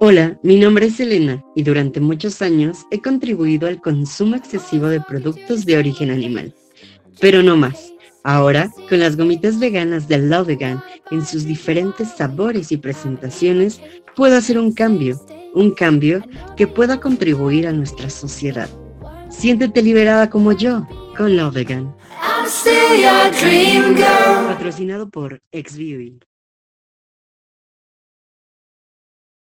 Hola, mi nombre es Elena y durante muchos años he contribuido al consumo excesivo de productos de origen animal. Pero no más. Ahora, con las gomitas veganas de Vegan en sus diferentes sabores y presentaciones, puedo hacer un cambio, un cambio que pueda contribuir a nuestra sociedad. Siéntete liberada como yo con Vegan. Patrocinado por Exviewing.